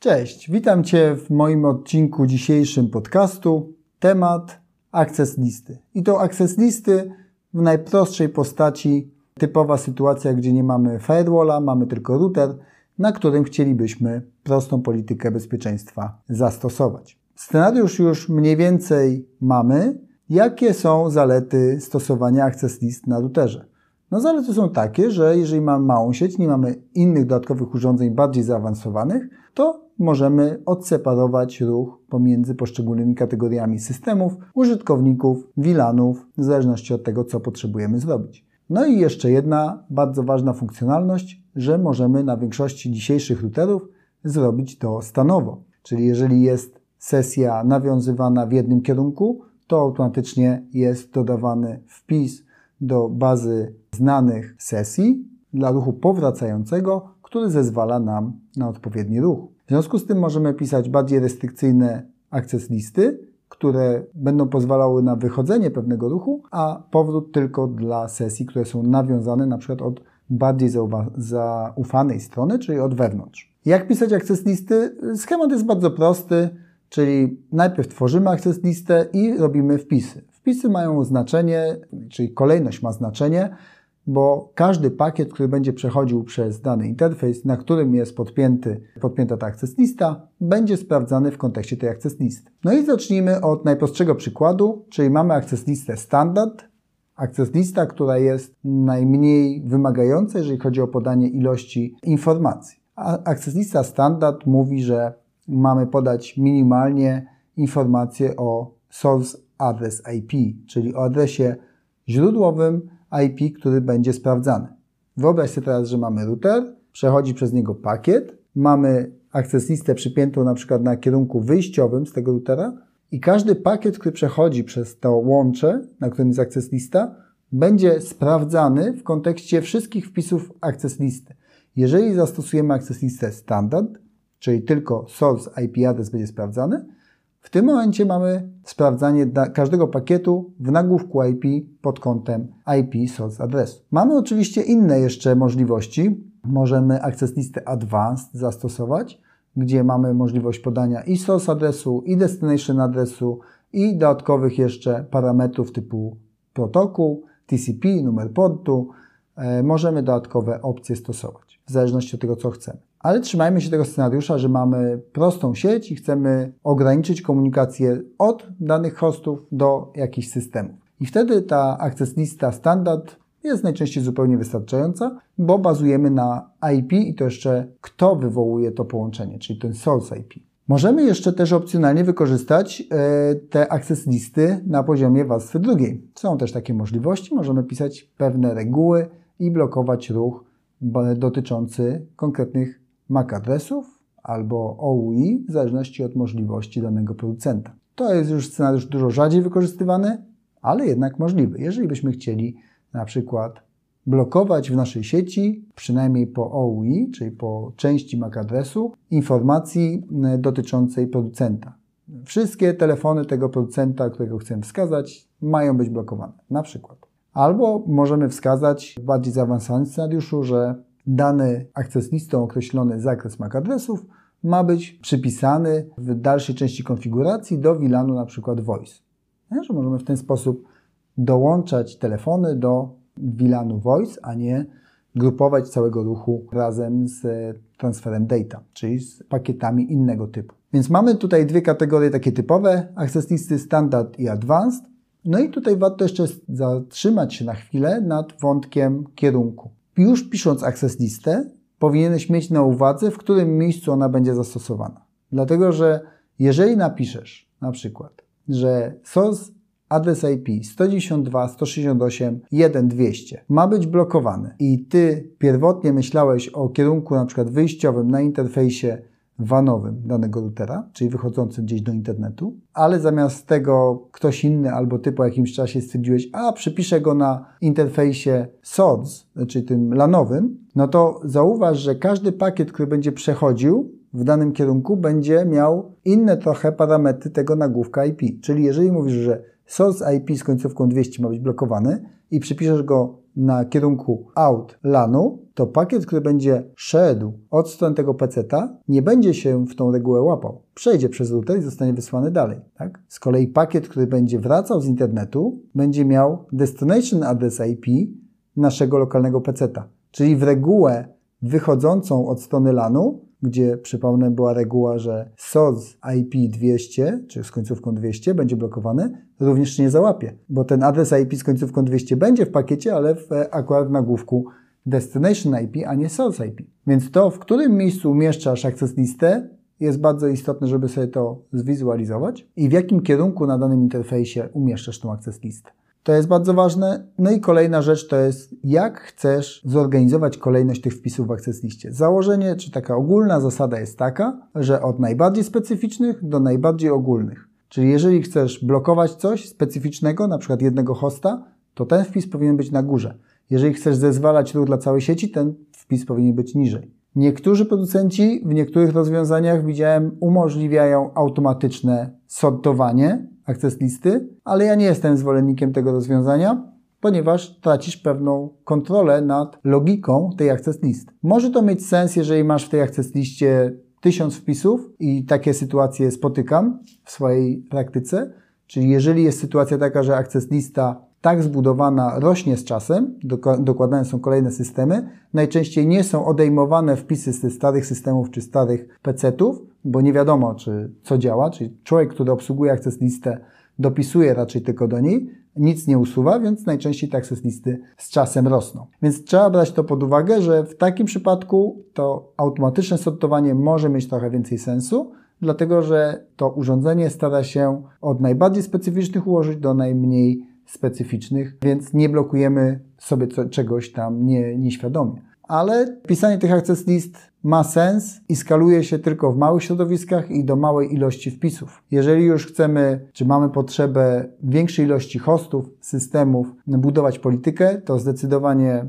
Cześć, witam Cię w moim odcinku dzisiejszym podcastu. Temat access listy. I to access listy w najprostszej postaci, typowa sytuacja, gdzie nie mamy firewalla, mamy tylko router, na którym chcielibyśmy prostą politykę bezpieczeństwa zastosować. Scenariusz już mniej więcej mamy. Jakie są zalety stosowania access list na routerze? No zalety są takie, że jeżeli mamy małą sieć, nie mamy innych dodatkowych urządzeń bardziej zaawansowanych, to możemy odseparować ruch pomiędzy poszczególnymi kategoriami systemów, użytkowników, VLANów, w zależności od tego, co potrzebujemy zrobić. No i jeszcze jedna bardzo ważna funkcjonalność, że możemy na większości dzisiejszych routerów zrobić to stanowo. Czyli jeżeli jest sesja nawiązywana w jednym kierunku, to automatycznie jest dodawany wpis do bazy znanych sesji dla ruchu powracającego, który zezwala nam na odpowiedni ruch. W związku z tym możemy pisać bardziej restrykcyjne access listy, które będą pozwalały na wychodzenie pewnego ruchu, a powrót tylko dla sesji, które są nawiązane na przykład od bardziej zaufanej strony, czyli od wewnątrz. Jak pisać access listy? Schemat jest bardzo prosty, czyli najpierw tworzymy access listę i robimy wpisy. Wpisy mają znaczenie, czyli kolejność ma znaczenie, bo każdy pakiet, który będzie przechodził przez dany interfejs, na którym jest podpięty, podpięta ta access lista, będzie sprawdzany w kontekście tej access. No i zacznijmy od najprostszego przykładu, czyli mamy access listę standard, access lista, która jest najmniej wymagająca, jeżeli chodzi o podanie ilości informacji. A lista standard mówi, że mamy podać minimalnie informacje o source address IP, czyli o adresie źródłowym IP, który będzie sprawdzany. Wyobraź sobie teraz, że mamy router, przechodzi przez niego pakiet, mamy access listę przypiętą na przykład na kierunku wyjściowym z tego routera i każdy pakiet, który przechodzi przez to łącze, na którym jest access lista, będzie sprawdzany w kontekście wszystkich wpisów access listy. Jeżeli zastosujemy access listę standard, czyli tylko source IP adres będzie sprawdzany, w tym momencie mamy sprawdzanie każdego pakietu w nagłówku IP pod kątem IP source adresu. Mamy oczywiście inne jeszcze możliwości. Możemy access listę advanced zastosować, gdzie mamy możliwość podania i source adresu, i destination adresu, i dodatkowych jeszcze parametrów typu protokół, TCP, numer portu. E, możemy dodatkowe opcje stosować, w zależności od tego, co chcemy. Ale trzymajmy się tego scenariusza, że mamy prostą sieć i chcemy ograniczyć komunikację od danych hostów do jakichś systemów. I wtedy ta access lista standard jest najczęściej zupełnie wystarczająca, bo bazujemy na IP i to jeszcze kto wywołuje to połączenie, czyli ten source IP. Możemy jeszcze też opcjonalnie wykorzystać e, te access listy na poziomie warstwy drugiej. Są też takie możliwości. Możemy pisać pewne reguły i blokować ruch dotyczący konkretnych MAC adresów albo OUI, w zależności od możliwości danego producenta. To jest już scenariusz dużo rzadziej wykorzystywany, ale jednak możliwy. Jeżeli byśmy chcieli na przykład blokować w naszej sieci, przynajmniej po OUI, czyli po części MAC adresu, informacji e, dotyczącej producenta. Wszystkie telefony tego producenta, którego chcemy wskazać, mają być blokowane, na przykład. Albo możemy wskazać w bardziej zaawansowanym scenariuszu, że dany access listą określony zakres MAC adresów ma być przypisany w dalszej części konfiguracji do VLANu na przykład voice. Że możemy w ten sposób dołączać telefony do VLANu voice, a nie grupować całego ruchu razem z transferem data, czyli z pakietami innego typu. Więc mamy tutaj dwie kategorie takie typowe, access listy standard i advanced. No i tutaj warto jeszcze zatrzymać się na chwilę nad wątkiem kierunku już pisząc access listę, powinieneś mieć na uwadze, w którym miejscu ona będzie zastosowana. Dlatego, że jeżeli napiszesz na przykład, że source adres IP 192.168.1.200 ma być blokowany i ty pierwotnie myślałeś o kierunku na przykład wyjściowym na interfejsie wanowym danego routera, czyli wychodzącym gdzieś do internetu, ale zamiast tego ktoś inny albo ty po jakimś czasie stwierdziłeś, a przypiszę go na interfejsie SODS, czyli tym LANowym, no to zauważ, że każdy pakiet, który będzie przechodził w danym kierunku, będzie miał inne trochę parametry tego nagłówka IP. Czyli jeżeli mówisz, że source IP z końcówką 200 ma być blokowany i przypiszesz go na kierunku out LANu, to pakiet, który będzie szedł od strony tego peceta, nie będzie się w tą regułę łapał. Przejdzie przez router i zostanie wysłany dalej. Tak? Z kolei pakiet, który będzie wracał z internetu, będzie miał destination address IP naszego lokalnego peceta. Czyli w regułę wychodzącą od strony LANu gdzie przypomnę była reguła, że source IP 200, czy z końcówką 200 będzie blokowany, również nie załapie, bo ten adres IP z końcówką 200 będzie w pakiecie, ale w, akurat w nagłówku destination IP, a nie source IP. Więc to, w którym miejscu umieszczasz access listę, jest bardzo istotne, żeby sobie to zwizualizować i w jakim kierunku na danym interfejsie umieszczasz tą access listę. To jest bardzo ważne. No i kolejna rzecz to jest, jak chcesz zorganizować kolejność tych wpisów w Access liście. Założenie, czy taka ogólna zasada jest taka, że od najbardziej specyficznych do najbardziej ogólnych. Czyli jeżeli chcesz blokować coś specyficznego, na przykład jednego hosta, to ten wpis powinien być na górze. Jeżeli chcesz zezwalać ruch dla całej sieci, ten wpis powinien być niżej. Niektórzy producenci w niektórych rozwiązaniach widziałem umożliwiają automatyczne sortowanie access listy, ale ja nie jestem zwolennikiem tego rozwiązania, ponieważ tracisz pewną kontrolę nad logiką tej access list. Może to mieć sens, jeżeli masz w tej access liście tysiąc wpisów i takie sytuacje spotykam w swojej praktyce, czyli jeżeli jest sytuacja taka, że access lista tak zbudowana rośnie z czasem, dokładane są kolejne systemy. Najczęściej nie są odejmowane wpisy z starych systemów czy starych PC-ów, bo nie wiadomo, czy co działa, czyli człowiek, który obsługuje access listę, dopisuje raczej tylko do niej, nic nie usuwa, więc najczęściej access listy z czasem rosną. Więc trzeba brać to pod uwagę, że w takim przypadku to automatyczne sortowanie może mieć trochę więcej sensu, dlatego że to urządzenie stara się od najbardziej specyficznych ułożyć do najmniej specyficznych, więc nie blokujemy sobie czegoś tam nie, nieświadomie. Ale pisanie tych access list ma sens i skaluje się tylko w małych środowiskach i do małej ilości wpisów. Jeżeli już chcemy, czy mamy potrzebę większej ilości hostów, systemów, budować politykę, to zdecydowanie e,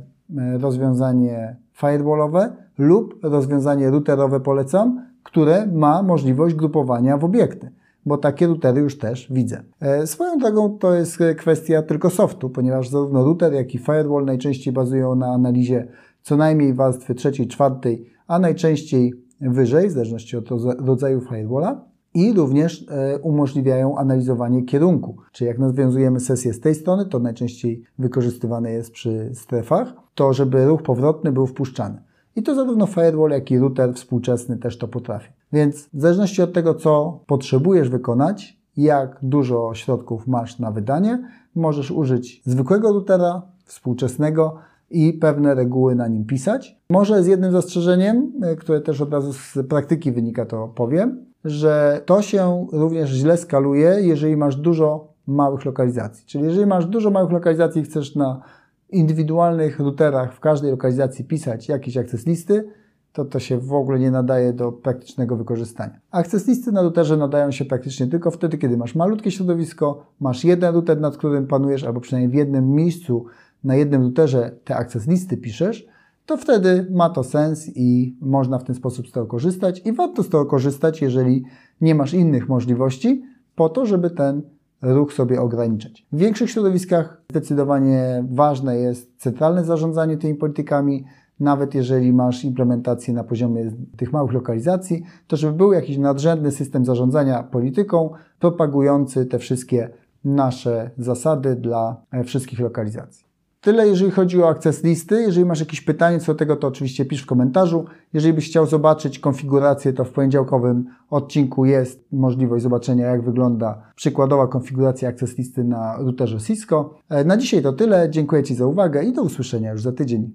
rozwiązanie firewallowe lub rozwiązanie routerowe polecam, które ma możliwość grupowania w obiekty bo takie routery już też widzę. E, swoją drogą to jest kwestia tylko softu, ponieważ zarówno router, jak i firewall najczęściej bazują na analizie co najmniej warstwy trzeciej, czwartej, a najczęściej wyżej, w zależności od rodzaju firewalla. I również e, umożliwiają analizowanie kierunku. Czyli jak nawiązujemy sesję z tej strony, to najczęściej wykorzystywane jest przy strefach, to żeby ruch powrotny był wpuszczany. I to zarówno firewall, jak i router współczesny też to potrafi. Więc w zależności od tego, co potrzebujesz wykonać, jak dużo środków masz na wydanie, możesz użyć zwykłego routera, współczesnego i pewne reguły na nim pisać. Może z jednym zastrzeżeniem, e, które też od razu z praktyki wynika, to powiem, że to się również źle skaluje, jeżeli masz dużo małych lokalizacji. Czyli jeżeli masz dużo małych lokalizacji i chcesz na indywidualnych routerach w każdej lokalizacji pisać jakieś access listy, to to się w ogóle nie nadaje do praktycznego wykorzystania. Access listy na routerze nadają się praktycznie tylko wtedy, kiedy masz malutkie środowisko, masz jeden router, nad którym panujesz, albo przynajmniej w jednym miejscu na jednym routerze te access listy piszesz, to wtedy ma to sens i można w ten sposób z tego korzystać i warto z tego korzystać, jeżeli nie masz innych możliwości, po to, żeby ten ruch sobie ograniczać. W większych środowiskach zdecydowanie ważne jest centralne zarządzanie tymi politykami, nawet jeżeli masz implementację na poziomie tych małych lokalizacji, to żeby był jakiś nadrzędny system zarządzania polityką, propagujący te wszystkie nasze zasady dla wszystkich lokalizacji. Tyle, jeżeli chodzi o access listy. Jeżeli masz jakieś pytanie co do tego, to oczywiście pisz w komentarzu. Jeżeli byś chciał zobaczyć konfigurację, to w poniedziałkowym odcinku jest możliwość zobaczenia, jak wygląda przykładowa konfiguracja access listy na routerze Cisco. E, na dzisiaj to tyle. Dziękuję Ci za uwagę i do usłyszenia już za tydzień.